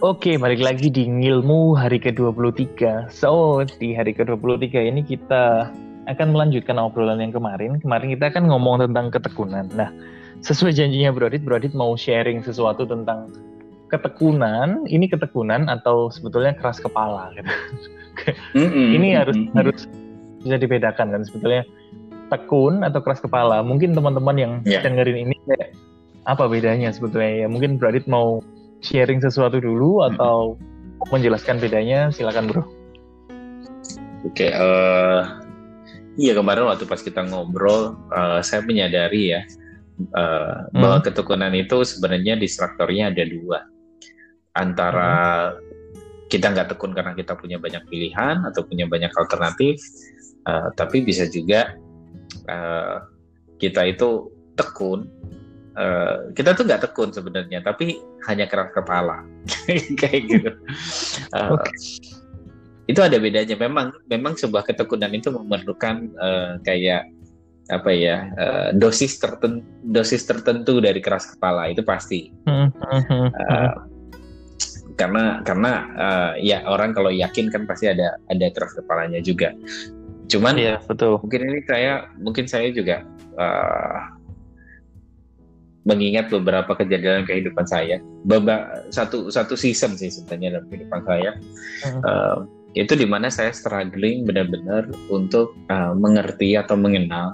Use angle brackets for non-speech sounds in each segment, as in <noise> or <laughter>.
Oke, balik lagi di Ngilmu hari ke-23. So, di hari ke-23 ini kita akan melanjutkan obrolan yang kemarin. Kemarin kita akan ngomong tentang ketekunan. Nah, sesuai janjinya Bro Adit, Bro Adit mau sharing sesuatu tentang ketekunan. Ini ketekunan atau sebetulnya keras kepala <laughs> gitu. Mm-hmm. ini harus mm-hmm. harus bisa dibedakan kan sebetulnya tekun atau keras kepala. Mungkin teman-teman yang yeah. dengerin ini kayak apa bedanya sebetulnya ya. Mungkin Bro Adit mau sharing sesuatu dulu atau hmm. menjelaskan bedanya silakan bro. Oke, okay, uh, eh, iya kemarin waktu pas kita ngobrol, uh, saya menyadari ya uh, hmm. bahwa ketekunan itu sebenarnya distraktornya ada dua, antara hmm. kita nggak tekun karena kita punya banyak pilihan atau punya banyak alternatif, uh, tapi bisa juga uh, kita itu tekun Uh, kita tuh nggak tekun sebenarnya, tapi hanya keras kepala, <laughs> kayak gitu. Uh, okay. Itu ada bedanya. Memang, memang sebuah ketekunan itu memerlukan uh, kayak apa ya uh, dosis tertentu, dosis tertentu dari keras kepala itu pasti. Uh, karena karena uh, ya orang kalau yakin kan pasti ada ada keras kepalanya juga. Cuman ya betul. Mungkin ini saya mungkin saya juga uh, mengingat beberapa kejadian kehidupan saya, beberapa satu satu season sih sebenarnya dalam kehidupan saya, uh-huh. uh, itu di mana saya struggling benar-benar untuk uh, mengerti atau mengenal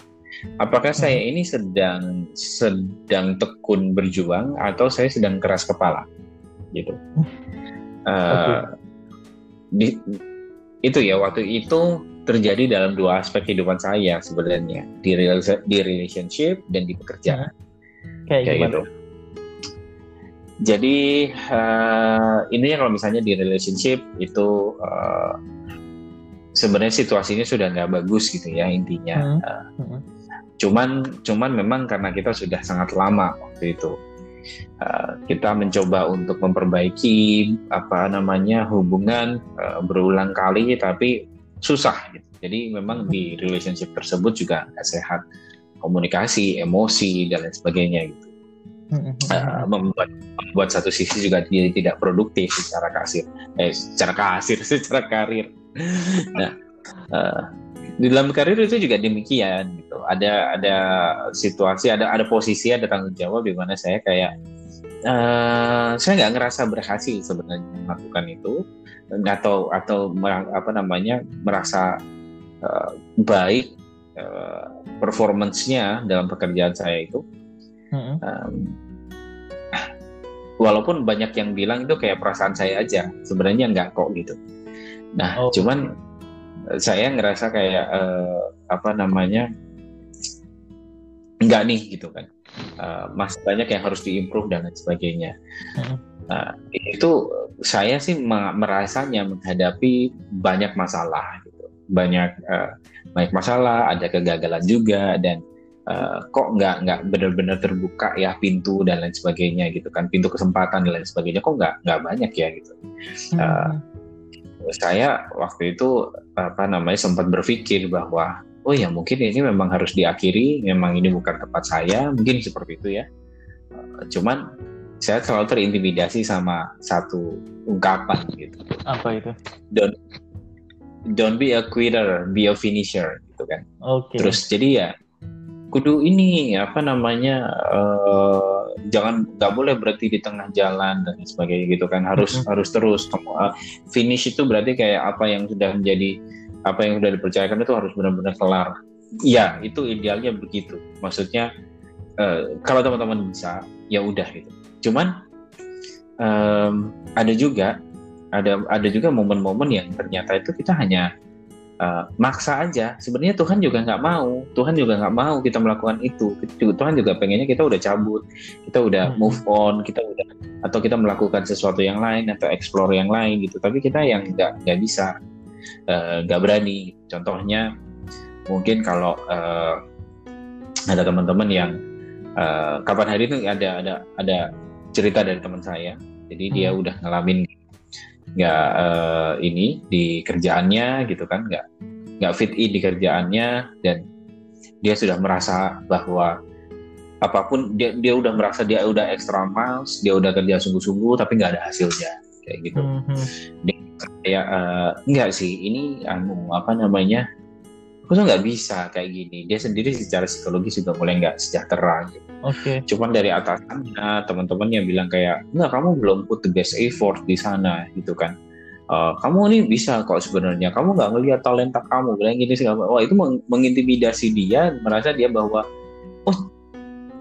apakah uh-huh. saya ini sedang sedang tekun berjuang atau saya sedang keras kepala, gitu. Uh, okay. di, itu ya waktu itu terjadi dalam dua aspek kehidupan saya sebenarnya di di relationship dan di pekerjaan. Uh-huh Kayak, kayak gitu. Jadi uh, ini kalau misalnya di relationship itu uh, sebenarnya situasinya sudah nggak bagus gitu ya intinya. Hmm. Uh, cuman cuman memang karena kita sudah sangat lama waktu itu uh, kita mencoba untuk memperbaiki apa namanya hubungan uh, berulang kali tapi susah gitu. Jadi memang di relationship tersebut juga nggak sehat komunikasi, emosi dan lain sebagainya gitu. Uh, membuat membuat satu sisi juga jadi tidak produktif secara kasir, eh secara kasir, <laughs> secara karir. Nah, uh, di dalam karir itu juga demikian gitu. Ada ada situasi, ada ada posisi, ada tanggung jawab di mana saya kayak uh, saya nggak ngerasa berhasil sebenarnya melakukan itu atau atau apa namanya merasa uh, baik uh, performance-nya dalam pekerjaan saya itu hmm. um, walaupun banyak yang bilang itu kayak perasaan saya aja sebenarnya nggak kok gitu nah oh. cuman saya ngerasa kayak uh, apa namanya nggak nih gitu kan uh, masih banyak yang harus diimprove dan lain sebagainya hmm. uh, itu saya sih merasanya menghadapi banyak masalah gitu banyak uh, banyak masalah, ada kegagalan juga dan uh, kok nggak nggak benar-benar terbuka ya pintu dan lain sebagainya gitu kan, pintu kesempatan dan lain sebagainya kok nggak nggak banyak ya gitu. Hmm. Uh, saya waktu itu apa namanya sempat berpikir bahwa oh ya mungkin ini memang harus diakhiri, memang ini bukan tempat saya, mungkin seperti itu ya. Uh, cuman saya selalu terintimidasi sama satu ungkapan gitu. Apa itu? Don't don't be a quitter, be a finisher gitu kan. Oke. Okay. Terus jadi ya kudu ini apa namanya uh, jangan nggak boleh berarti di tengah jalan dan sebagainya gitu kan harus mm -hmm. harus terus uh, finish itu berarti kayak apa yang sudah menjadi apa yang sudah dipercayakan itu harus benar-benar kelar ya itu idealnya begitu maksudnya uh, kalau teman-teman bisa ya udah gitu cuman um, ada juga ada ada juga momen-momen yang ternyata itu kita hanya uh, maksa aja. Sebenarnya Tuhan juga nggak mau, Tuhan juga nggak mau kita melakukan itu. Tuhan juga pengennya kita udah cabut, kita udah hmm. move on, kita udah atau kita melakukan sesuatu yang lain atau explore yang lain gitu. Tapi kita yang nggak nggak bisa, uh, nggak uh, berani. Contohnya mungkin kalau uh, ada teman-teman yang uh, kapan hari itu ada ada ada cerita dari teman saya. Jadi dia hmm. udah ngalamin nggak uh, ini di kerjaannya gitu kan nggak nggak fit in di kerjaannya dan dia sudah merasa bahwa apa pun dia dia udah merasa dia udah extra miles dia udah kerja sungguh-sungguh tapi nggak ada hasilnya kayak gitu. Mm-hmm. Dia kayak uh, enggak sih ini anu apa namanya tuh nggak bisa kayak gini dia sendiri secara psikologis juga mulai nggak sejahtera gitu. Oke. Okay. Cuman dari atasannya teman-teman yang bilang kayak nggak kamu belum put the best effort di sana gitu kan. Uh, kamu ini bisa kok sebenarnya kamu nggak ngelihat talenta kamu bilang gini sih wah itu meng mengintimidasi dia merasa dia bahwa oh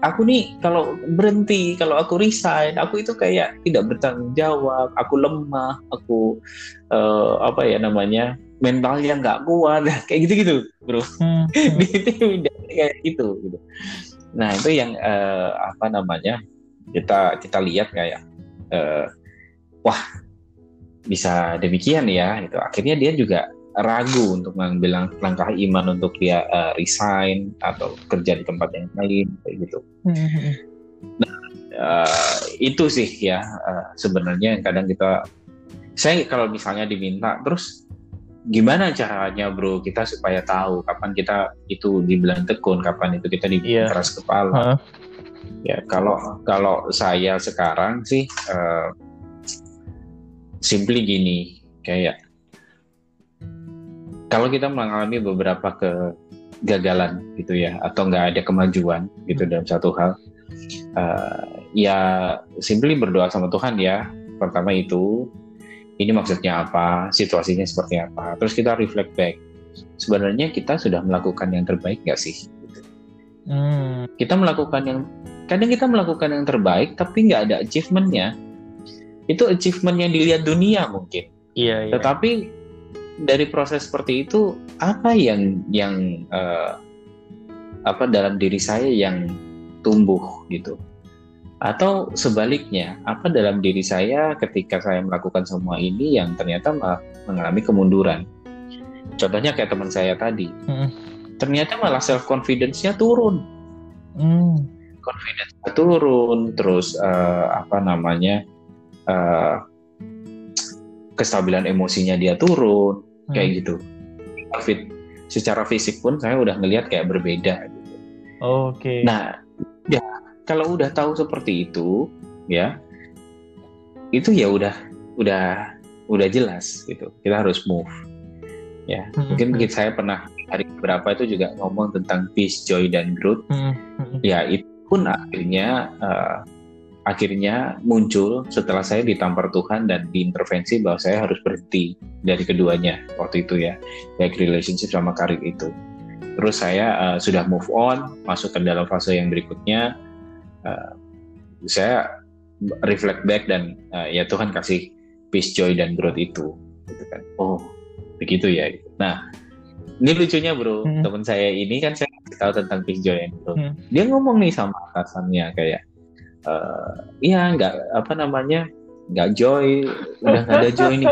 aku nih kalau berhenti kalau aku resign aku itu kayak tidak bertanggung jawab aku lemah aku uh, apa ya namanya mentalnya nggak kuat <laughs> kayak gitu-gitu bro hmm. <laughs> itu kayak gitu gitu nah itu yang uh, apa namanya kita kita lihat kayak uh, wah bisa demikian ya gitu akhirnya dia juga ragu untuk mengambil langkah iman untuk dia uh, resign atau kerja di tempat yang lain kayak gitu hmm. nah uh, itu sih ya uh, sebenarnya yang kadang kita saya kalau misalnya diminta terus gimana caranya bro kita supaya tahu kapan kita itu dibilang tekun kapan itu kita dibilang yeah. keras kepala huh? ya kalau kalau saya sekarang sih uh, simply gini kayak kalau kita mengalami beberapa kegagalan gitu ya atau nggak ada kemajuan gitu hmm. dalam satu hal uh, ya simply berdoa sama Tuhan ya pertama itu ini maksudnya apa, situasinya seperti apa. Terus kita reflect back. Sebenarnya kita sudah melakukan yang terbaik nggak sih? Hmm. Kita melakukan yang kadang kita melakukan yang terbaik tapi nggak ada achievementnya. Itu achievement yang dilihat dunia mungkin. Iya. iya. Tetapi dari proses seperti itu apa yang yang uh, apa dalam diri saya yang tumbuh gitu atau sebaliknya, apa dalam diri saya ketika saya melakukan semua ini yang ternyata mengalami kemunduran. Contohnya kayak teman saya tadi, hmm. ternyata malah self confidence-nya turun. Hmm. Confidence-nya turun, terus uh, apa namanya uh, kestabilan emosinya dia turun, hmm. kayak gitu. Fit, secara fisik pun saya udah ngelihat kayak berbeda. Gitu. Oke. Okay. Nah, kalau udah tahu seperti itu ya itu ya udah udah udah jelas gitu kita harus move ya hmm. mungkin hmm. saya pernah hari berapa itu juga ngomong tentang peace joy dan growth hmm. hmm. ya itu pun akhirnya uh, akhirnya muncul setelah saya ditampar Tuhan dan diintervensi bahwa saya harus berhenti dari keduanya waktu itu ya baik relationship sama karir itu terus saya uh, sudah move on masuk ke dalam fase yang berikutnya uh, saya reflect back dan uh, ya Tuhan kasih peace joy dan growth itu gitu kan. Oh. Begitu ya. Nah ini lucunya bro. Hmm. teman saya ini kan saya tahu tentang peace joy and growth. Hmm. dia ngomong nih sama atasannya kayak uh, iya nggak apa namanya nggak joy udah nggak ada joy nih.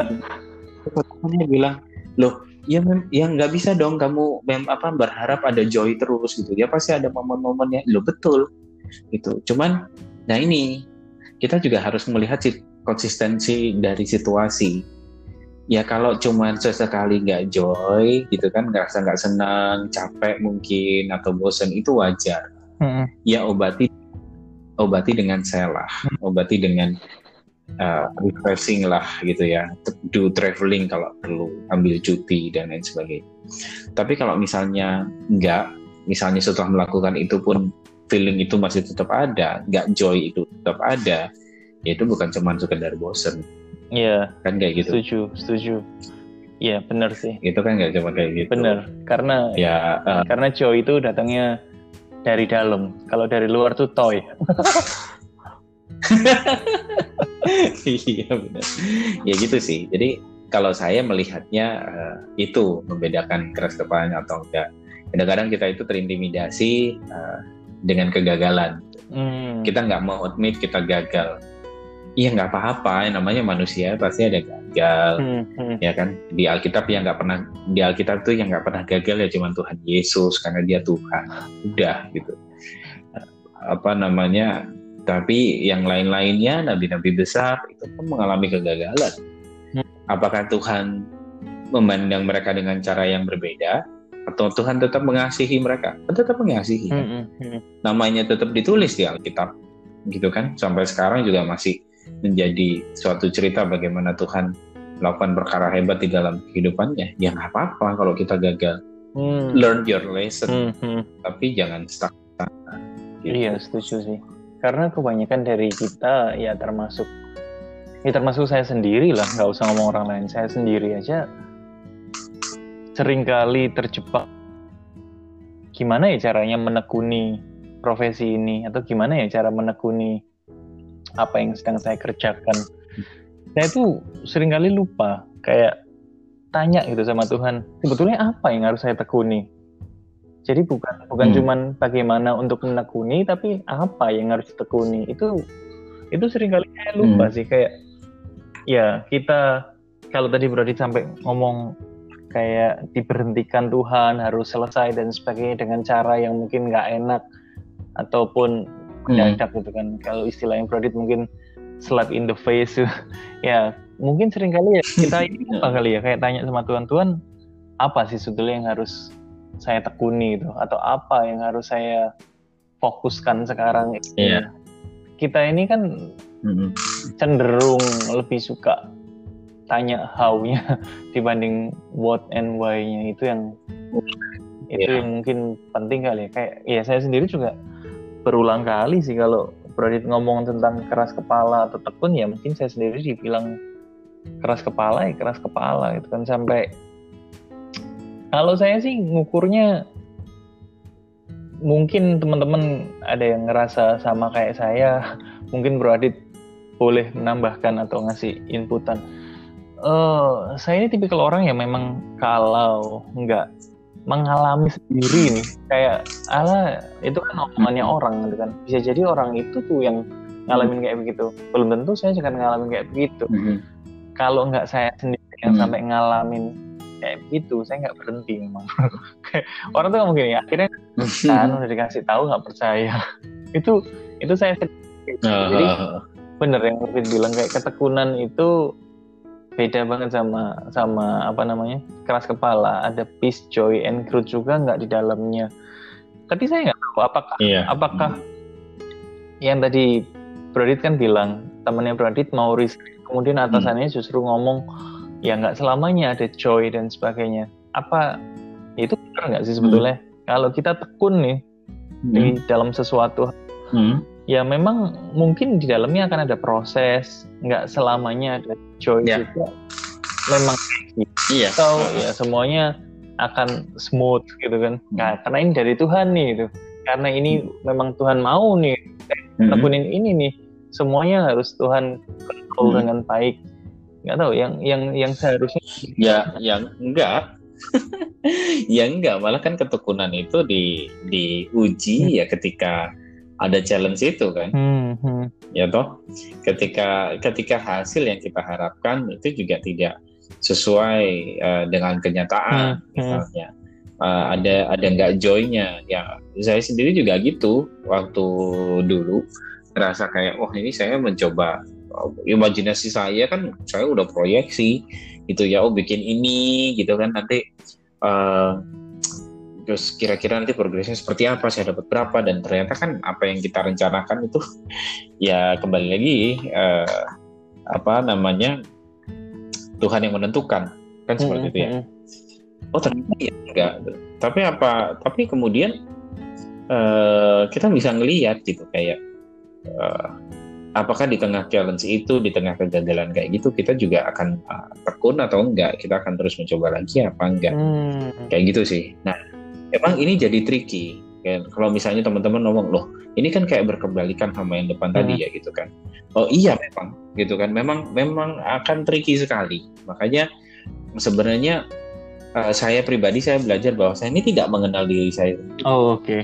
Atasannya bilang loh ya mem ya nggak bisa dong kamu mem apa berharap ada joy terus gitu. Ya pasti ada momen-momennya. Lo betul gitu. Cuman nah ini kita juga harus melihat konsistensi dari situasi. Ya kalau cuman sesekali nggak joy gitu kan ngerasa nggak senang capek mungkin atau bosan itu wajar. Hmm. ya obati obati dengan selah hmm. obati dengan uh, refreshing lah gitu ya. Do traveling kalau perlu ambil cuti dan lain sebagainya. Tapi kalau misalnya nggak misalnya setelah melakukan itu pun feeling itu masih tetap ada, nggak joy itu tetap ada, ya itu bukan cuma sekedar bosen. Iya. Kan kayak gitu. Setuju, setuju. Iya benar sih. Itu kan nggak cuma kayak gitu. Benar, karena ya uh, karena joy itu datangnya dari dalam. Kalau dari luar tuh toy. iya benar. Ya gitu sih. Jadi kalau saya melihatnya uh, itu membedakan keras kepalanya atau enggak. Kadang-kadang kita itu terintimidasi uh, dengan kegagalan. Hmm. Kita nggak mau admit kita gagal. Iya nggak apa-apa, namanya manusia pasti ada gagal, hmm, hmm. ya kan? Di Alkitab yang nggak pernah di Alkitab tuh yang nggak pernah gagal ya cuma Tuhan Yesus karena Dia Tuhan, udah gitu. Apa namanya? Tapi yang lain-lainnya nabi-nabi besar itu pun mengalami kegagalan. Hmm. Apakah Tuhan memandang mereka dengan cara yang berbeda? Atau Tuhan tetap mengasihi mereka tetap mengasihi mm -hmm. namanya tetap ditulis di Alkitab gitu kan sampai sekarang juga masih menjadi suatu cerita bagaimana Tuhan melakukan perkara hebat di dalam kehidupannya, ya nggak apa-apa kalau kita gagal. Hmm. Learn your lesson, hmm, hmm. tapi jangan stuck. Gitu. Iya, setuju sih. Karena kebanyakan dari kita ya termasuk ya termasuk saya sendiri lah, nggak usah ngomong orang lain. Saya sendiri aja sering kali terjebak. Gimana ya caranya menekuni profesi ini? Atau gimana ya cara menekuni apa yang sedang saya kerjakan? Saya tuh sering kali lupa kayak tanya gitu sama Tuhan sebetulnya apa yang harus saya tekuni? Jadi bukan bukan hmm. cuman bagaimana untuk menekuni tapi apa yang harus ditekuni? Itu itu sering kali saya lupa hmm. sih kayak ya kita kalau tadi berarti sampai ngomong kayak diberhentikan Tuhan harus selesai dan sebagainya dengan cara yang mungkin nggak enak ataupun mendadak hmm. gitu kan kalau istilah yang Prodit mungkin slap in the face <laughs> ya mungkin sering kali ya kita ini <laughs> apa kali ya kayak tanya sama Tuhan Tuhan apa sih sebetulnya yang harus saya tekuni itu atau apa yang harus saya fokuskan sekarang yeah. kita ini kan mm-hmm. cenderung lebih suka tanya how-nya <laughs> dibanding what and why-nya. Itu yang itu yeah. yang mungkin penting kali ya. Kayak ya saya sendiri juga berulang kali sih kalau Pradit ngomong tentang keras kepala atau tekun ya mungkin saya sendiri dibilang keras kepala ya keras kepala gitu kan. Sampai kalau saya sih ngukurnya mungkin teman-teman ada yang ngerasa sama kayak saya <laughs> mungkin Pradit boleh menambahkan atau ngasih inputan uh, saya ini tipikal orang yang memang kalau nggak mengalami sendiri nih kayak ala itu kan omongannya orang gitu kan. Bisa jadi orang itu tuh yang ngalamin kayak begitu. Belum tentu saya juga ngalamin kayak begitu. Mm-hmm. kalau nggak saya sendiri yang mm-hmm. sampai ngalamin kayak begitu saya nggak berhenti memang. <laughs> Orang tuh mungkin ya akhirnya kan udah dikasih tahu nggak percaya. <laughs> Itu itu saya jadi bener yang David bilang kayak ketekunan itu beda banget sama sama apa namanya keras kepala ada peace joy and growth juga nggak di dalamnya tapi saya nggak tahu apakah iya. apakah yang tadi Bradit kan bilang temannya Bradit mau risk kemudian atasannya hmm. justru ngomong ya nggak selamanya ada joy dan sebagainya apa itu benar nggak sih sebetulnya hmm. kalau kita tekun nih hmm. di dalam sesuatu hmm ya memang mungkin di dalamnya akan ada proses nggak selamanya ada joy yeah. juga. Memang gitu. iya. Atau ya semuanya akan smooth gitu kan. Nah karena ini dari Tuhan nih gitu. Karena ini memang Tuhan mau nih mm-hmm. ini nih. Semuanya harus Tuhan kontrol mm-hmm. dengan baik. Nggak tahu yang yang yang seharusnya ya yang enggak. <laughs> Ya enggak. Malah kan ketekunan itu di diuji hmm. ya ketika ada challenge itu kan? Hmm, hmm. ya toh ketika ketika hasil yang kita harapkan itu juga tidak sesuai uh, dengan kenyataan hmm, hmm. misalnya. Uh, ada ada nggak joynya? Ya saya sendiri juga gitu. Waktu dulu ngerasa kayak wah ini saya mencoba oh, imajinasi saya kan saya udah proyeksi gitu ya oh bikin ini gitu kan. Nanti uh, terus kira-kira nanti progresnya seperti apa saya dapat berapa dan ternyata kan apa yang kita rencanakan itu ya kembali lagi uh, apa namanya Tuhan yang menentukan. Kan seperti itu ya. Oh ternyata ya enggak. Tapi apa tapi kemudian uh, kita bisa ngelihat gitu kayak uh, apakah di tengah challenge itu di tengah kegagalan kayak gitu kita juga akan uh, tekun atau enggak? Kita akan terus mencoba lagi apa enggak? Hmm. kayak gitu sih. Nah emang ini jadi tricky kan? Kalau misalnya teman-teman ngomong loh ini kan kayak berkebalikan sama yang depan hmm. tadi ya gitu kan. Oh iya memang gitu kan. Memang memang akan tricky sekali. Makanya sebenarnya uh, saya pribadi saya belajar bahwa saya ini tidak mengenal diri saya oh oke. Okay.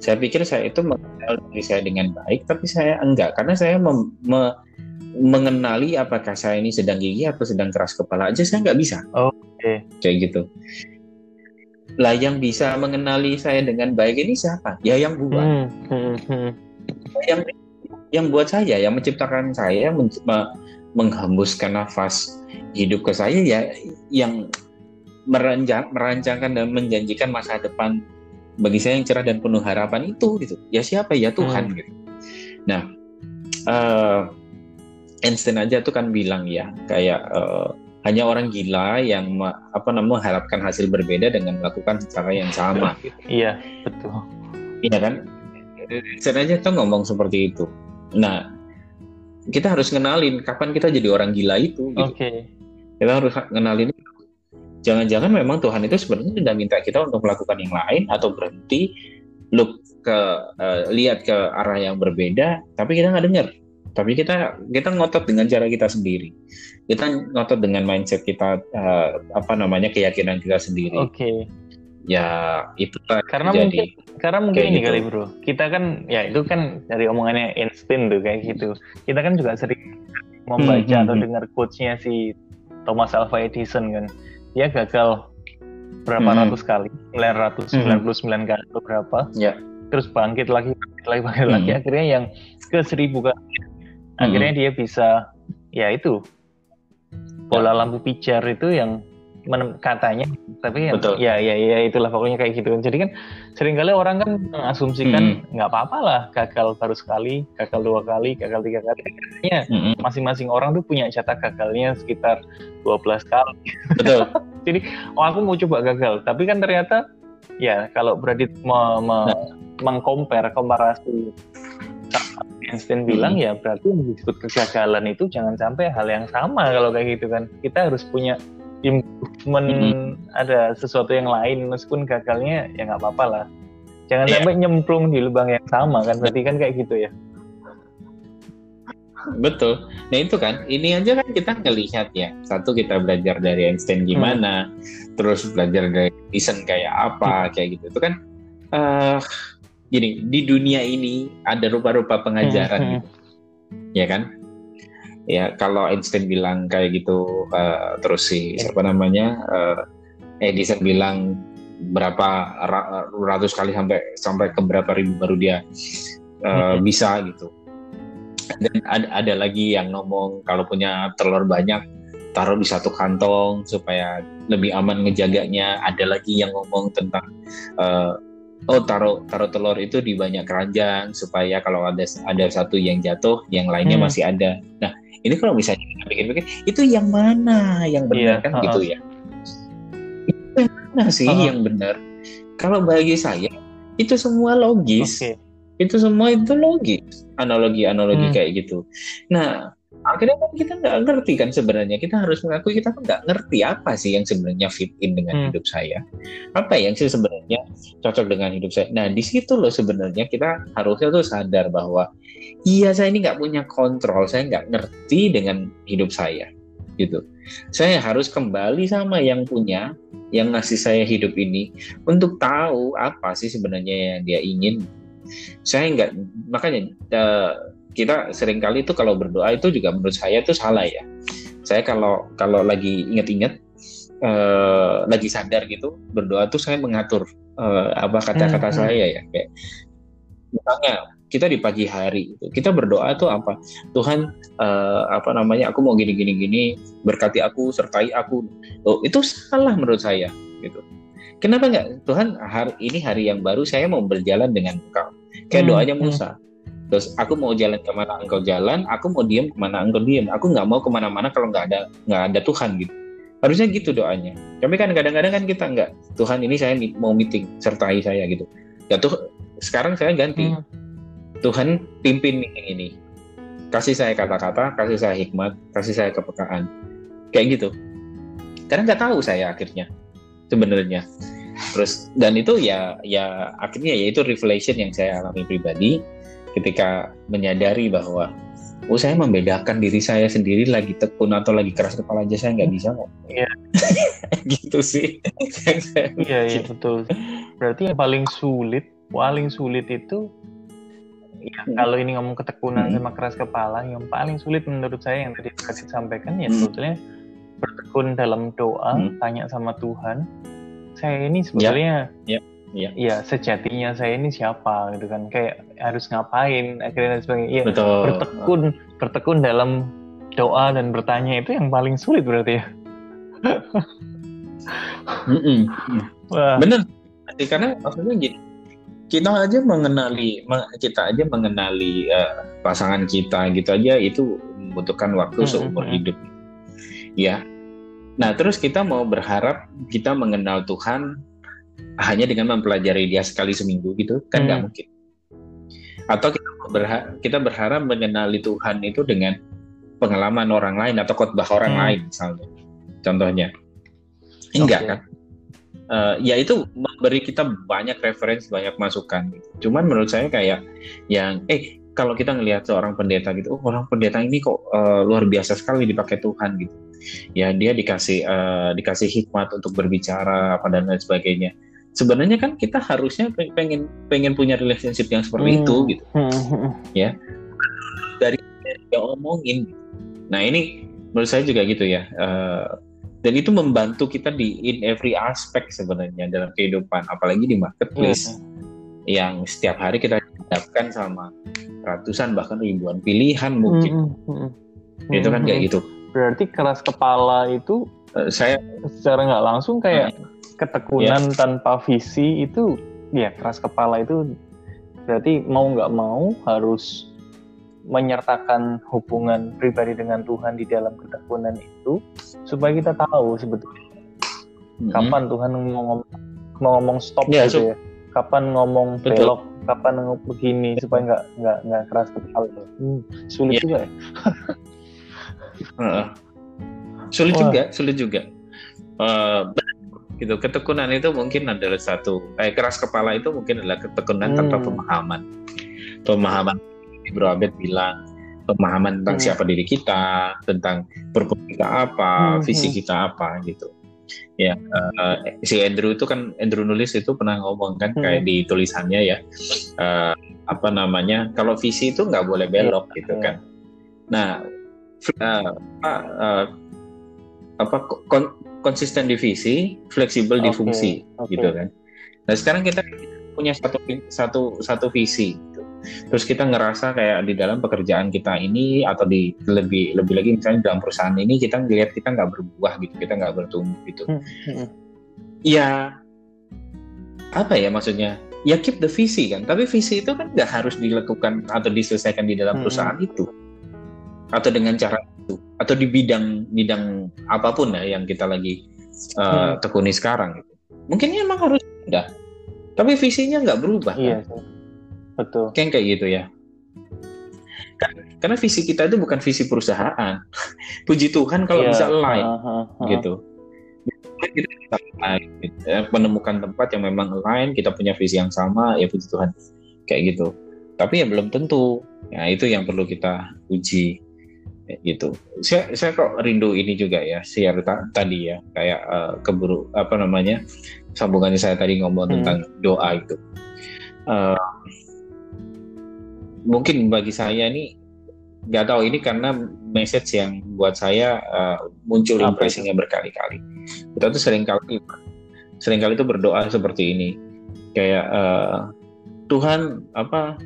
saya pikir saya itu mengenal diri saya dengan baik tapi saya enggak. Karena saya mem, me, mengenali apakah saya ini sedang gigi atau sedang keras kepala aja saya nggak bisa. Oh, oke. Okay. kayak gitu lah yang bisa mengenali saya dengan baik ini siapa? Ya yang buat. Hmm, hmm, hmm. Yang yang buat saya, yang menciptakan saya, men menghembuskan nafas hidup ke saya ya yang merancang, merancangkan dan menjanjikan masa depan bagi saya yang cerah dan penuh harapan itu gitu. Ya siapa? Ya Tuhan hmm. gitu. Nah, uh, Einstein aja tuh kan bilang ya kayak uh, hanya orang gila yang apa namanya mengharapkan hasil berbeda dengan melakukan cara yang sama. Gitu. Iya betul. Iya kan? Aja tuh ngomong seperti itu. Nah kita harus ngenalin kapan kita jadi orang gila itu. Gitu. Oke. Okay. Kita harus ngenalin jangan-jangan memang Tuhan itu sebenarnya tidak minta kita untuk melakukan yang lain atau berhenti look ke uh, lihat ke arah yang berbeda tapi kita nggak dengar tapi kita kita ngotot dengan cara kita sendiri kita ngotot dengan mindset kita uh, apa namanya keyakinan kita sendiri oke okay. ya itu karena jadi, mungkin karena mungkin ini gitu. kali bro kita kan ya itu kan dari omongannya Einstein tuh kayak gitu kita kan juga sering membaca hmm, hmm atau hmm. dengar quotesnya si Thomas Alva Edison kan dia gagal berapa hmm. ratus kali 999 hmm. kali atau berapa ya. terus bangkit lagi bangkit lagi bangkit hmm. lagi akhirnya yang ke seribu kali akhirnya hmm. dia bisa ya itu bola ya. lampu pijar itu yang katanya tapi ya, Betul. ya ya ya itulah pokoknya kayak gitu jadi kan sering kali orang kan mengasumsikan nggak hmm. apa-apa lah gagal baru sekali gagal dua kali gagal tiga kali ya hmm. masing-masing orang tuh punya jatah gagalnya sekitar 12 kali Betul. <laughs> jadi oh aku mau coba gagal tapi kan ternyata ya kalau berarti me, me, nah. mengcompare komparasi Einstein bilang hmm. ya berarti yang disebut kegagalan itu jangan sampai hal yang sama kalau kayak gitu kan kita harus punya improvement hmm. ada sesuatu yang lain meskipun gagalnya ya nggak apa-apa lah jangan yeah. sampai nyemplung di lubang yang sama kan berarti kan kayak gitu ya betul nah itu kan ini aja kan kita ngelihat ya satu kita belajar dari Einstein gimana hmm. terus belajar dari Edison kayak apa hmm. kayak gitu itu kan uh, gini di dunia ini ada rupa-rupa pengajaran hmm. gitu. Ya kan? Ya kalau Einstein bilang kayak gitu uh, terus si siapa namanya uh, Edison bilang berapa ratus kali sampai sampai ke berapa ribu baru dia uh, bisa gitu. Dan ada, ada lagi yang ngomong kalau punya telur banyak taruh di satu kantong supaya lebih aman ngejaganya. Ada lagi yang ngomong tentang uh, oh taruh taruh telur itu di banyak keranjang supaya kalau ada ada satu yang jatuh yang lainnya hmm. masih ada nah ini kalau misalnya kita pikir-pikir itu yang mana yang benar yeah, kan uh -uh. gitu ya itu yang mana sih uh -uh. yang benar kalau bagi saya itu semua logis okay. itu semua itu logis analogi-analogi hmm. kayak gitu nah akhirnya kan kita nggak ngerti kan sebenarnya. Kita harus mengakui kita kan nggak ngerti apa sih yang sebenarnya fit in dengan hmm. hidup saya. Apa yang sih sebenarnya cocok dengan hidup saya? Nah di situ loh sebenarnya kita harusnya tuh sadar bahwa iya saya ini nggak punya kontrol. Saya nggak ngerti dengan hidup saya. Gitu. Saya harus kembali sama yang punya yang ngasih saya hidup ini untuk tahu apa sih sebenarnya yang dia ingin. Saya nggak makanya uh, kita sering kali itu kalau berdoa itu juga menurut saya itu salah ya. Saya kalau kalau lagi inget-inget uh, lagi sadar gitu berdoa tuh saya mengatur uh, apa kata-kata hmm, hmm. saya ya kayak misalnya kita di pagi hari itu kita berdoa tuh apa? Tuhan uh, apa namanya aku mau gini gini gini berkati aku sertai aku. Oh, itu salah menurut saya gitu. Kenapa nggak? Tuhan hari ini hari yang baru saya mau berjalan dengan engkau. Kayak hmm, doanya hmm. Terus aku mau jalan ke mana engkau jalan aku mau diem ke mana engkau diem aku nggak mau ke mana-mana kalau nggak ada nggak ada Tuhan gitu harusnya gitu doanya tapi kan kadang-kadang kan kita nggak Tuhan ini saya mau meeting sertai saya gitu ya tuh sekarang saya ganti hmm Tuhan pimpin meeting ini. Kasih saya kata-kata, kasih saya hikmat, kasih saya kepekaan. Kayak gitu. Karena nggak tahu saya akhirnya sebenarnya. Terus dan itu ya ya akhirnya ya itu revelation yang saya alami pribadi ketika menyadari bahwa oh saya membedakan diri saya sendiri lagi tekun atau lagi keras kepala aja saya nggak bisa kok. Iya. <laughs> gitu sih. Iya iya betul. Berarti yang paling sulit paling sulit itu ya, hmm. kalau ini ngomong ketekunan hmm. sama keras kepala yang paling sulit menurut saya yang tadi kasih sampaikan ya hmm. sebetulnya bertekun dalam doa hmm. tanya sama Tuhan saya ini sebetulnya ya, ya, ya. ya sejatinya saya ini siapa gitu kan kayak harus ngapain akhirnya dan sebagainya ya, Betul. bertekun bertekun dalam doa dan bertanya itu yang paling sulit berarti ya mm -mm. Wah. bener karena maksudnya gini kita aja mengenali kita aja mengenali uh, pasangan kita gitu aja itu membutuhkan waktu Hmm, seumur hmm. hidup. Ya. Nah, terus kita mau berharap kita mengenal Tuhan hanya dengan mempelajari dia sekali seminggu gitu kan nggak Hmm. mungkin. Atau kita mau berha- kita berharap mengenali Tuhan itu dengan pengalaman orang lain atau khotbah orang Hmm. lain misalnya. Contohnya. Enggak Oke. kan? Eh, ya itu memberi kita banyak referensi, banyak masukan. Cuman menurut saya kayak yang eh kalau kita ngelihat seorang pendeta gitu, oh, orang pendeta ini kok eh, luar biasa sekali dipakai Tuhan gitu. Ya dia dikasih eh, dikasih hikmat untuk berbicara apa dan lain sebagainya. Sebenarnya kan kita harusnya pe- pengen pengen punya relationship yang seperti Hmm. itu gitu. Hmm, hmm, Dari dia omongin. Nah ini menurut saya juga gitu ya. Eh, dan itu membantu kita di in every aspect sebenarnya dalam kehidupan, apalagi di marketplace yang setiap hari kita hadapkan sama ratusan bahkan ribuan pilihan mungkin. Hmm, hmm, hmm. Itu kan Hmm, kayak hmm. gitu. Berarti keras kepala itu Eh, saya secara nggak langsung kayak Hmm. Ketekunan tanpa visi itu ya keras kepala itu berarti mau nggak mau harus menyertakan hubungan pribadi dengan Tuhan di dalam ketekunan itu supaya kita tahu sebetulnya mm, kapan Tuhan mau ngomong, mau ngomong stop Ya, gitu ya kapan ngomong Betul. belok kapan ngomong begini supaya nggak nggak nggak keras kepala hmm, sulit Ya. juga ya. Sulit Wah. juga, sulit juga. Eh, gitu ketekunan itu mungkin adalah satu eh, keras kepala itu mungkin adalah ketekunan tanpa Hmm. pemahaman pemahaman Bro Abed bilang pemahaman tentang Hmm. siapa diri kita tentang purpose kita apa Hmm, visi hmm. kita apa gitu ya eh, si Andrew itu kan Andrew nulis itu pernah ngomong kan Hmm. kayak di tulisannya ya eh, apa namanya kalau visi itu nggak boleh belok Iya, gitu iya. kan nah eh, apa eh, apa kon- konsisten di visi, fleksibel di fungsi, oke. gitu kan. Nah sekarang kita punya satu satu satu visi, gitu. terus kita ngerasa kayak di dalam pekerjaan kita ini atau di lebih lebih lagi misalnya dalam perusahaan ini kita ngelihat kita nggak berbuah gitu, kita nggak bertumbuh gitu. Hmm, hmm. Ya apa ya maksudnya? Ya keep the visi kan, tapi visi itu kan nggak harus dilakukan atau diselesaikan di dalam Hmm. perusahaan itu atau dengan cara atau di bidang bidang apa pun ya yang kita lagi uh, Hmm. tekuni sekarang gitu. Mungkin emang harus udah, tapi visinya nggak berubah. kan? iya sih. betul Kayak kayak gitu ya. Kan- Karena visi kita itu bukan visi perusahaan. <laughs> Puji Tuhan kalau Iya, bisa align gitu. Kita bisa align, gitu. Ya, menemukan tempat yang memang align, kita punya visi yang sama, ya puji Tuhan kayak gitu. Tapi ya belum tentu. Ya itu yang perlu kita uji gitu. Saya saya kok rindu ini juga ya, share ta- tadi ya, kayak eh, keburu apa namanya sambungannya saya tadi ngomong Hmm. tentang doa itu. Eh, mungkin bagi saya ini nggak tahu ini karena message yang buat saya uh, muncul impresinya berkali-kali. Kita tuh sering kali sering kali itu berdoa seperti ini, kayak uh, Tuhan apa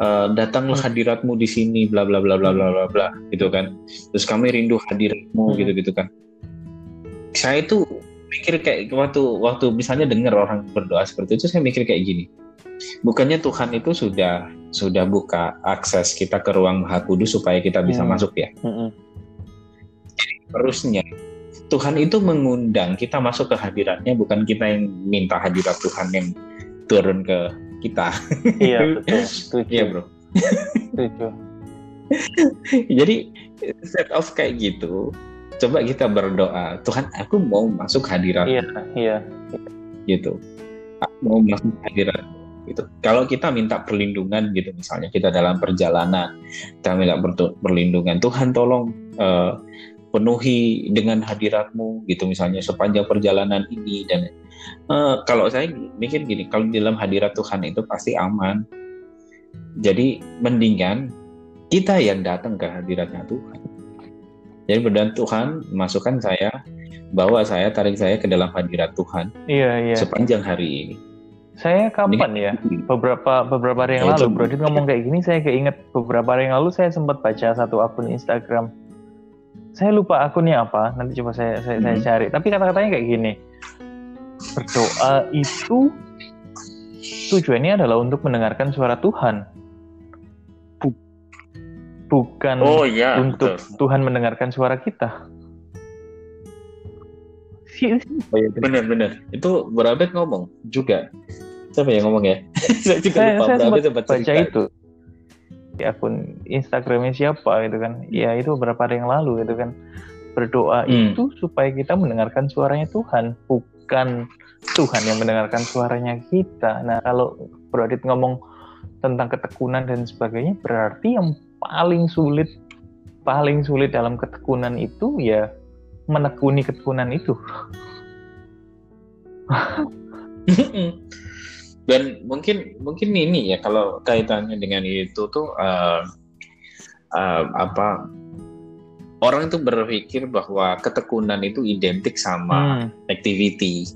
uh, datanglah hadiratmu di sini, bla bla bla bla bla bla bla, gitu kan. Terus kami rindu hadiratmu, Hmm. gitu gitu kan. Saya itu mikir kayak waktu waktu misalnya dengar orang berdoa seperti itu, saya mikir kayak gini. Bukannya Tuhan itu sudah sudah buka akses kita ke ruang Maha Kudus supaya kita bisa Hmm. masuk ya. Mm-mm. Terusnya Tuhan itu mengundang kita masuk ke hadiratnya bukan kita yang minta hadirat Tuhan yang turun ke kita. iya <laughs> betul setuju Iya, Bro. setuju Jadi set off kayak gitu. Coba kita berdoa, Tuhan aku mau masuk hadirat iya iya gitu. Aku mau masuk hadirat gitu. Kalau kita minta perlindungan gitu misalnya kita dalam perjalanan kita minta perlindungan Tuhan tolong eh, penuhi dengan hadiratmu gitu misalnya sepanjang perjalanan ini dan eh, kalau saya mikir gini kalau di dalam hadirat Tuhan itu pasti aman. Jadi mendingan kita yang datang ke hadiratnya Tuhan. Jadi berdoa Tuhan masukkan saya bawa saya tarik saya ke dalam hadirat Tuhan iya iya sepanjang hari ini. saya kapan ya beberapa beberapa hari yang Ya, lalu. Bro Dit ngomong kayak gini saya keinget beberapa hari yang lalu saya sempat baca satu akun Instagram saya lupa akunnya apa nanti coba saya saya, saya Hmm. cari tapi kata-katanya kayak gini berdoa itu tujuannya adalah untuk mendengarkan suara Tuhan Bu- bukan Oh iya, untuk betul. Tuhan mendengarkan suara kita. Si- siapa ya tadi? Benar-benar. Itu Berabet ngomong juga. Siapa yang ngomong ya? <laughs> saya juga Saya, lupa. saya Berabet sempat sempat baca cerita. itu di akun Instagramnya siapa gitu kan. Ya itu beberapa hari yang lalu gitu kan. Berdoa Hmm. itu supaya kita mendengarkan suaranya Tuhan, bukan Tuhan yang mendengarkan suaranya kita. Nah kalau Bro Adit ngomong tentang ketekunan dan sebagainya, berarti yang paling sulit, paling sulit dalam ketekunan itu ya menekuni ketekunan itu. Dan mungkin mungkin ini ya kalau kaitannya dengan itu tuh eh, eh, apa orang itu berpikir bahwa ketekunan itu identik sama Hmm. activity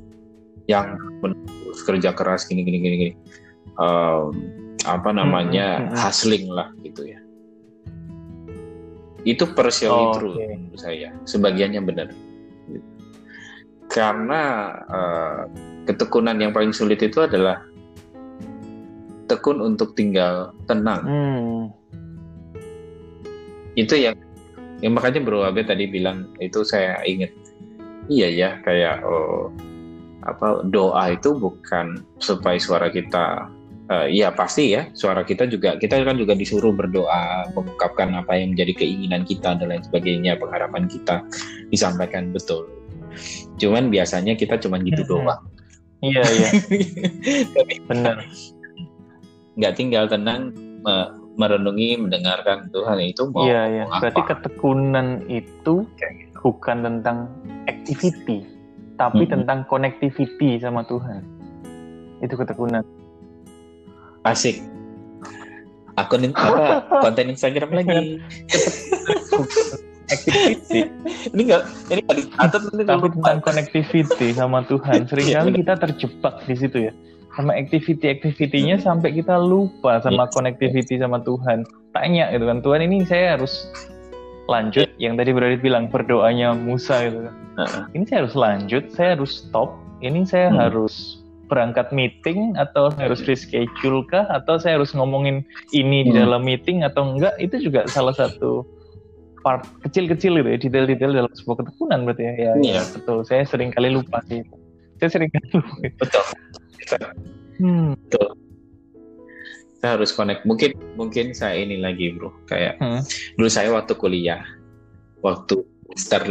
yang menulis kerja keras gini gini gini gini Em, apa namanya Hmm, hmm, hmm. hustling lah gitu ya itu partially Oh, true oke. menurut saya sebagiannya benar karena eh, ketekunan yang paling sulit itu adalah tekun untuk tinggal tenang Hmm. itu yang yang makanya Bro Abe tadi bilang itu saya ingat. Iya ya kayak oh, apa doa itu bukan supaya suara kita eh, iya pasti ya suara kita juga kita kan juga disuruh berdoa mengungkapkan apa yang menjadi keinginan kita dan lain sebagainya pengharapan kita disampaikan betul. Cuman biasanya kita cuman gitu doang. Iya iya. Tapi <laughs> benar. nggak tinggal tenang merenungi mendengarkan Tuhan itu mau Iya iya. Berarti apa. ketekunan itu bukan tentang activity, tapi Mm-mm. tentang connectivity sama Tuhan. Itu ketekunan. Asik. Akun apa konten Instagram lagi. activity, ini enggak ini enggak dicatat nanti tapi tentang connectivity sama Tuhan. Seringkali kita terjebak di situ ya. Sama activity-activity-nya sampai kita lupa sama connectivity sama Tuhan. Tanya gitu kan, Tuhan ini saya harus lanjut yang tadi berarti bilang berdoanya Musa gitu kan. Ini saya harus lanjut, saya harus stop, ini saya Hmm. harus berangkat meeting atau saya harus reschedule kah atau saya harus ngomongin ini di Hmm. dalam meeting atau enggak itu juga salah satu part kecil-kecil gitu ya detail-detail dalam sebuah ketekunan berarti ya, ya, ya, Iya. betul saya sering kali lupa sih saya sering kali lupa Betul. Hmm. Kita harus connect. Mungkin mungkin saya ini lagi, Bro. Kayak Hmm. dulu saya waktu kuliah, waktu semester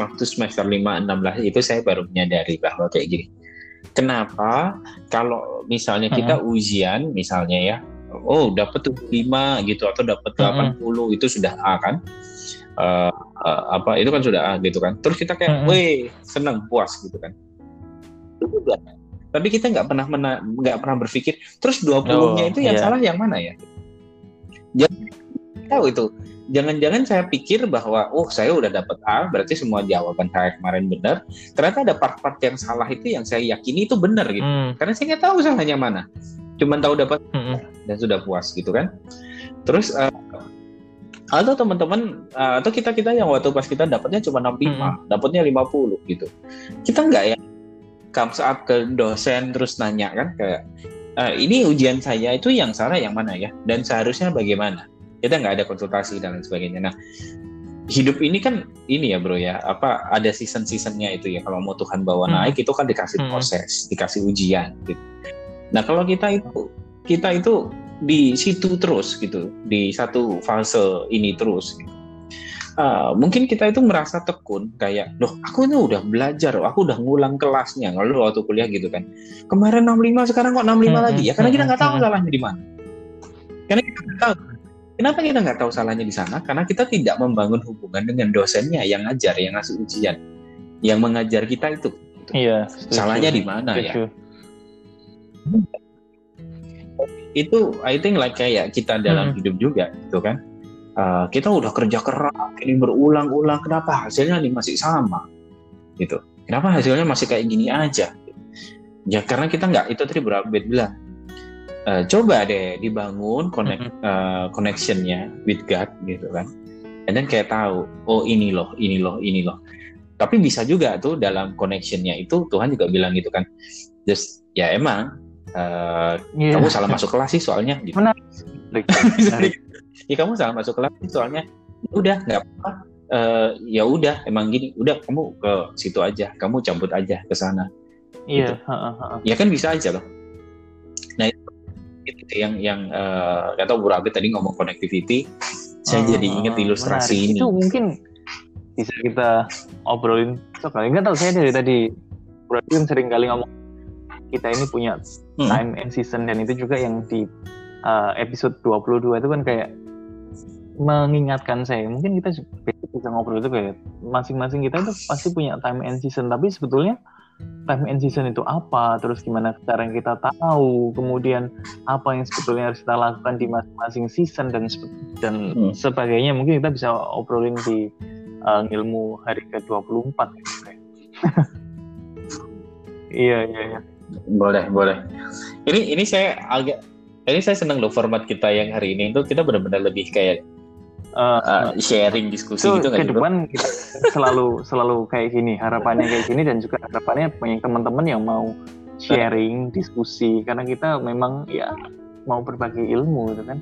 waktu semester 5 16 itu saya baru menyadari bahwa kayak gini. Kenapa kalau misalnya kita ujian misalnya ya, oh dapat tuh 5 gitu atau dapat 80 itu sudah A kan? Eh, eh, apa itu kan sudah A gitu kan. Terus kita kayak, Mm-mm. weh seneng puas gitu kan. Itu juga. Tapi kita nggak pernah nggak pernah berpikir terus 20-nya Oh, itu yang iya. salah yang mana ya? Jangan tahu itu. Jangan-jangan saya pikir bahwa oh saya udah dapat A berarti semua jawaban saya kemarin benar. Ternyata ada part-part yang salah itu yang saya yakini itu benar gitu. Hmm. Karena saya nggak tahu salahnya mana. Cuman tahu dapat Hmm. dan sudah puas gitu kan. Terus eh, atau teman-teman eh, atau kita kita yang waktu pas kita dapatnya cuma 65, dapatnya 50 gitu. Kita nggak ya comes up ke dosen terus nanya kan kayak "Eh, ini ujian saya itu yang salah yang mana ya dan seharusnya bagaimana? Kita nggak ada konsultasi dan lain sebagainya. Nah, hidup ini kan ini ya bro ya apa ada season seasonnya itu ya kalau mau Tuhan bawa Hmm. naik itu kan dikasih Hmm. proses dikasih ujian gitu. Nah kalau kita itu kita itu di situ terus gitu di satu fase ini terus gitu. Uh, mungkin kita itu merasa tekun kayak loh aku ini udah belajar aku udah ngulang kelasnya. Lalu waktu kuliah gitu kan. Kemarin 65 sekarang kok 65 Hmm, lagi? Ya karena kita nggak tahu hmm, salahnya di mana. Karena kita nggak tahu. Kenapa kita nggak tahu salahnya di sana? Karena kita tidak membangun hubungan dengan dosennya yang ngajar yang ngasih ujian yang mengajar kita itu. Iya setuju. salahnya di mana ya? Itu I think like kayak kita dalam Hmm. hidup juga gitu kan Uh, kita udah kerja keras ini berulang-ulang kenapa hasilnya masih sama? Gitu. Kenapa hasilnya masih kayak gini aja? Ya karena kita nggak itu tadi berapa bilang. Uh, coba deh dibangun connect uh, connectionnya with God gitu kan. And then kayak tahu oh ini loh ini loh ini loh. Tapi bisa juga tuh dalam connectionnya itu Tuhan juga bilang gitu kan. Just ya emang uh, Iya. kamu salah masuk kelas sih soalnya gitu. Menarik. Menarik. <laughs> ya kamu jangan masuk kelas soalnya ya udah nggak apa uh, ya udah emang gini udah kamu ke situ aja kamu campur aja ke sana. Iya gitu. ya kan bisa aja loh. Nah itu yang yang uh, kata Bu Rabi tadi ngomong connectivity. Saya jadi ingat ilustrasi menarik. ini. Itu mungkin bisa kita obrolin sekali nggak tahu saya dari tadi Bu Rabi kan sering kali ngomong kita ini punya hmm. time and season dan itu juga yang di uh, episode 22 itu kan kayak mengingatkan saya. Mungkin kita bisa ngobrol itu kayak masing-masing kita itu pasti punya time and season. Tapi sebetulnya time and season itu apa? Terus gimana cara yang kita tahu? Kemudian apa yang sebetulnya harus kita lakukan di masing-masing season dan dan hmm. sebagainya. Mungkin kita bisa obrolin di uh, ilmu hari ke 24 gitu iya iya iya. Boleh boleh. Ini ini saya agak ini saya senang loh format kita yang hari ini itu. Kita benar-benar lebih kayak uh, uh, sharing diskusi gitu ke depan kita selalu selalu kayak gini harapannya kayak gini dan juga harapannya banyak teman-teman yang mau sharing diskusi karena kita memang ya mau berbagi ilmu gitu kan.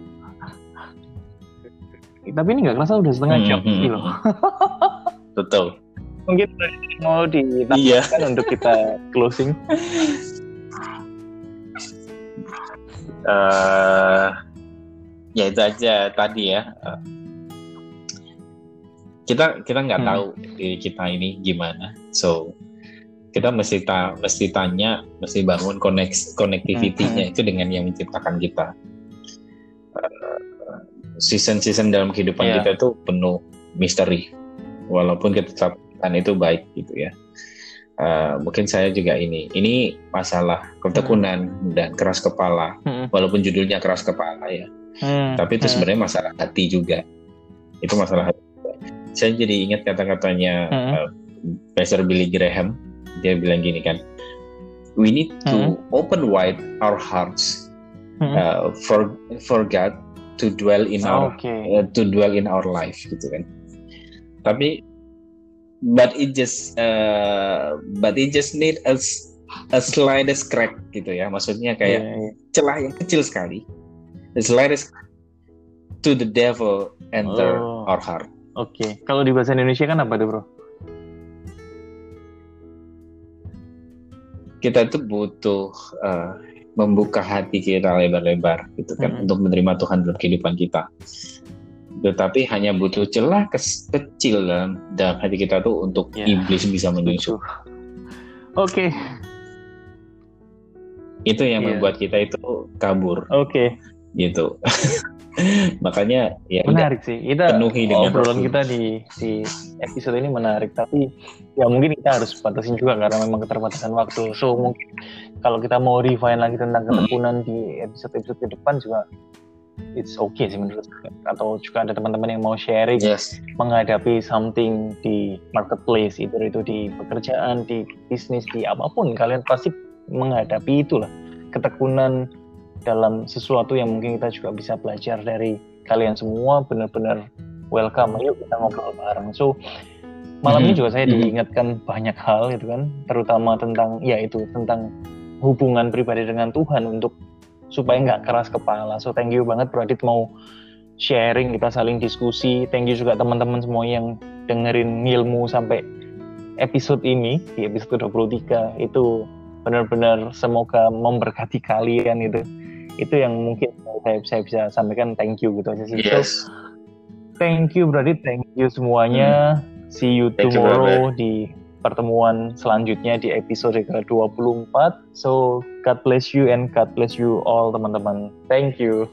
Tapi ini nggak kerasa udah setengah jam hmm, gitu. <laughs> Betul. Mungkin mau ditambahkan iya. untuk kita closing. Uh, ya itu aja tadi ya. uh, kita kita nggak hmm. tahu diri kita ini gimana so kita mesti ta mesti tanya mesti bangun koneks konektivitinya hmm. itu dengan yang menciptakan kita uh, season-season dalam kehidupan yeah. kita itu penuh misteri walaupun kita tetapkan itu baik gitu ya Uh, mungkin saya juga ini ini masalah ketekunan hmm. dan keras kepala hmm. walaupun judulnya keras kepala ya hmm. tapi itu hmm. sebenarnya masalah hati juga itu masalah hati saya jadi ingat kata-katanya hmm. uh, Pastor Billy Graham dia bilang gini kan we need to hmm. open wide our hearts hmm. uh, for for God to dwell in oh, our okay. uh, to dwell in our life gitu kan tapi but it just uh, but it just need a a slightest crack gitu ya maksudnya kayak yeah, yeah. celah yang kecil sekali the slightest to the devil enter oh, our heart oke okay. kalau di bahasa Indonesia kan apa tuh bro kita tuh butuh uh, membuka hati kita lebar-lebar gitu kan -hmm. untuk menerima Tuhan dalam kehidupan kita tetapi hanya butuh celah kecil dalam, dalam hati kita tuh untuk ya, iblis bisa menyusup. Oke. Okay. Itu yang yeah. membuat kita itu kabur. Oke. Okay. Gitu. <laughs> <laughs> Makanya ya menarik sih. Kita penuhi dengan obrolan kita di di episode ini menarik, tapi ya mungkin kita harus batasin juga karena memang keterbatasan waktu. So mungkin kalau kita mau refine lagi tentang ketekunan hmm. di episode-episode ke depan juga it's okay sih menurut saya. Atau juga ada teman-teman yang mau sharing yes. menghadapi something di marketplace, itu itu di pekerjaan, di bisnis, di apa pun kalian pasti menghadapi itulah ketekunan dalam sesuatu yang mungkin kita juga bisa belajar dari kalian semua benar-benar welcome ayo kita ngobrol bareng so malam ini mm-hmm. juga saya mm-hmm. diingatkan banyak hal gitu kan terutama tentang ya itu tentang hubungan pribadi dengan Tuhan untuk supaya nggak keras kepala. So thank you banget Bro Adit mau sharing, kita saling diskusi. Thank you juga teman-teman semua yang dengerin ilmu sampai episode ini di episode 23 itu benar-benar semoga memberkati kalian itu. Itu yang mungkin saya, saya bisa sampaikan thank you gitu aja sih. Yes. So, thank you Adit, thank you semuanya. Hmm. See you thank tomorrow you, di pertemuan selanjutnya di episode ke-24. So, God bless you and God bless you all teman-teman. Thank you.